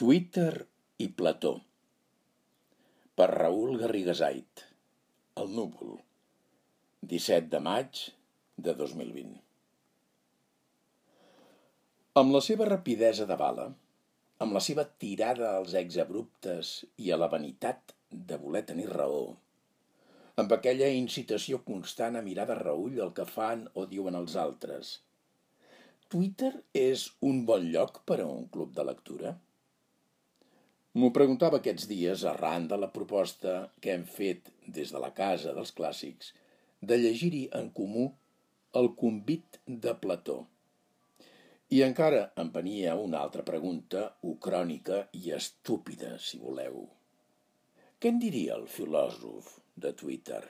Twitter i Plató per Raül Garrigasait El núvol 17 de maig de 2020 Amb la seva rapidesa de bala, amb la seva tirada als exabruptes i a la vanitat de voler tenir raó, amb aquella incitació constant a mirar de reull el que fan o diuen els altres. Twitter és un bon lloc per a un club de lectura? M'ho preguntava aquests dies arran de la proposta que hem fet des de la Casa dels Clàssics de llegir-hi en comú el convit de Plató. I encara em venia una altra pregunta, ucrònica i estúpida, si voleu. Què en diria el filòsof de Twitter?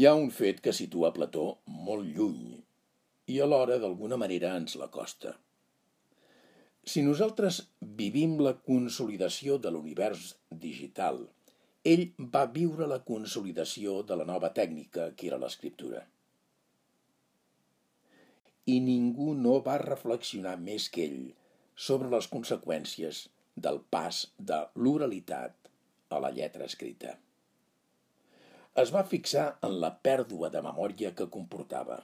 Hi ha un fet que situa Plató molt lluny i alhora d'alguna manera ens l'acosta. Si nosaltres vivim la consolidació de l'univers digital, ell va viure la consolidació de la nova tècnica que era l'escriptura. I ningú no va reflexionar més que ell sobre les conseqüències del pas de l'oralitat a la lletra escrita. Es va fixar en la pèrdua de memòria que comportava,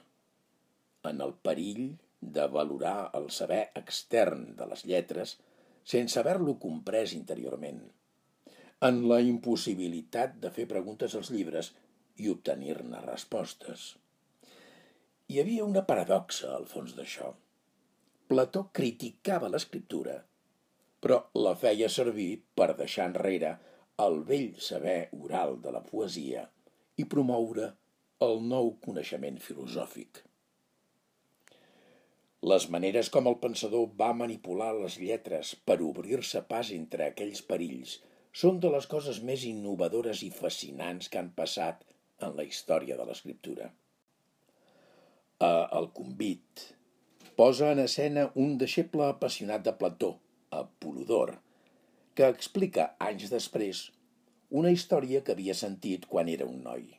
en el perill de valorar el saber extern de les lletres sense haver-lo comprès interiorment, en la impossibilitat de fer preguntes als llibres i obtenir-ne respostes. Hi havia una paradoxa al fons d'això. Plató criticava l'escriptura, però la feia servir per deixar enrere el vell saber oral de la poesia i promoure el nou coneixement filosòfic. Les maneres com el pensador va manipular les lletres per obrir-se pas entre aquells perills són de les coses més innovadores i fascinants que han passat en la història de l'escriptura. El convit posa en escena un deixeble apassionat de Plató, Apolodor, que explica anys després una història que havia sentit quan era un noi.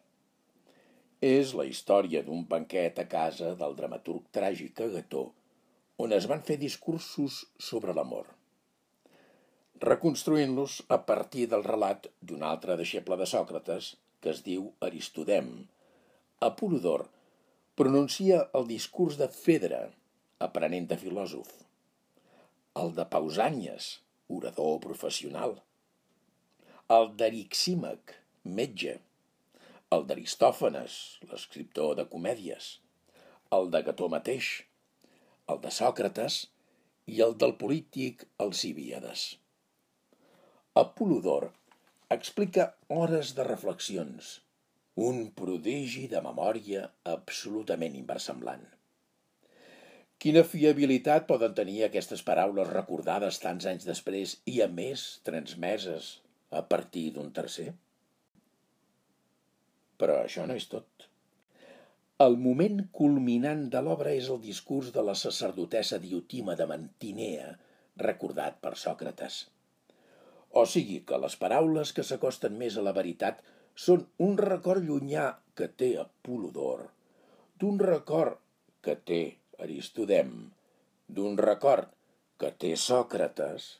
És la història d'un banquet a casa del dramaturg tràgic Agató, on es van fer discursos sobre l'amor. Reconstruint-los a partir del relat d'un altre deixeble de Sòcrates, que es diu Aristodem, Apolodor pronuncia el discurs de Fedra, aprenent de filòsof, el de Pausànies, orador professional, el d'Arixímac, metge, el d'Aristòfanes, l'escriptor de comèdies, el de Gató mateix, el de Sòcrates i el del polític Alcibíades. Apolodor explica hores de reflexions, un prodigi de memòria absolutament inversemblant. Quina fiabilitat poden tenir aquestes paraules recordades tants anys després i, a més, transmeses a partir d'un tercer? Però això no és tot. El moment culminant de l'obra és el discurs de la sacerdotessa Diotima de Mantinea, recordat per Sòcrates. O sigui que les paraules que s'acosten més a la veritat són un record llunyà que té Apolodor, d'un record que té Aristodem, d'un record que té Sòcrates,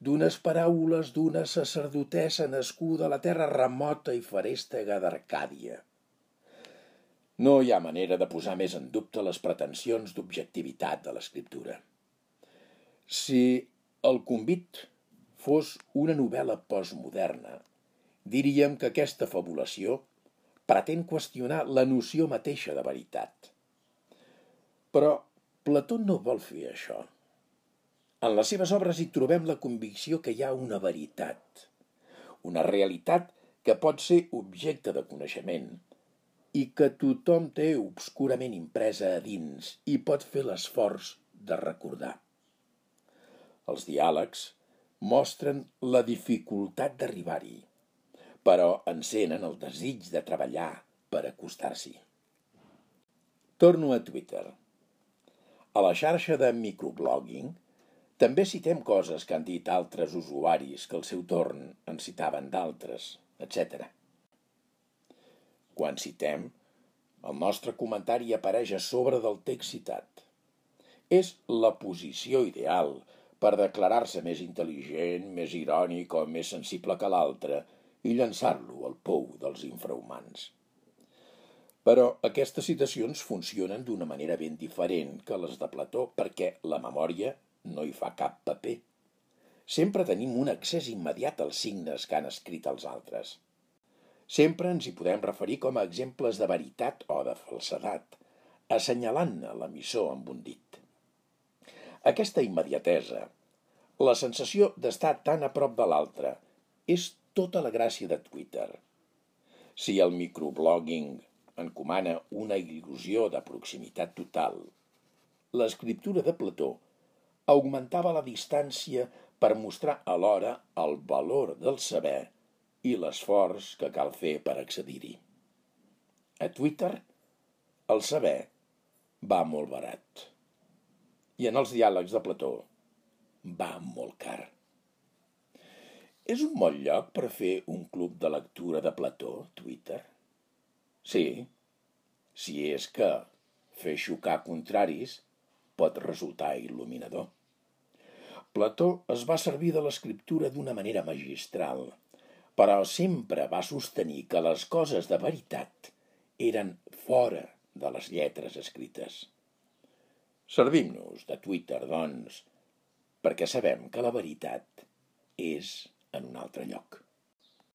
d'unes paraules d'una sacerdotessa nascuda a la terra remota i farèstega d'Arcàdia. No hi ha manera de posar més en dubte les pretensions d'objectivitat de l'escriptura. Si el convit fos una novel·la postmoderna, diríem que aquesta fabulació pretén qüestionar la noció mateixa de veritat. Però Plató no vol fer això. En les seves obres hi trobem la convicció que hi ha una veritat, una realitat que pot ser objecte de coneixement i que tothom té obscurament impresa a dins i pot fer l'esforç de recordar. Els diàlegs mostren la dificultat d'arribar-hi, però encenen el desig de treballar per acostar-s'hi. Torno a Twitter. A la xarxa de microblogging també citem coses que han dit altres usuaris que al seu torn en citaven d'altres, etc. Quan citem, el nostre comentari apareix a sobre del text citat. És la posició ideal per declarar-se més intel·ligent, més irònic o més sensible que l'altre i llançar-lo al pou dels infrahumans. Però aquestes citacions funcionen d'una manera ben diferent que les de Plató perquè la memòria no hi fa cap paper. Sempre tenim un accés immediat als signes que han escrit els altres. Sempre ens hi podem referir com a exemples de veritat o de falsedat, assenyalant-ne l'emissor amb un dit. Aquesta immediatesa, la sensació d'estar tan a prop de l'altre, és tota la gràcia de Twitter. Si el microblogging encomana una il·lusió de proximitat total, l'escriptura de Plató augmentava la distància per mostrar alhora el valor del saber i l'esforç que cal fer per accedir-hi. A Twitter, el saber va molt barat i en els diàlegs de Plató va molt car. És un bon lloc per fer un club de lectura de Plató, Twitter? Sí, si és que fer xocar contraris pot resultar il·luminador. Plató es va servir de l'escriptura d'una manera magistral, però sempre va sostenir que les coses de veritat eren fora de les lletres escrites. Servim-nos de Twitter, doncs, perquè sabem que la veritat és en un altre lloc.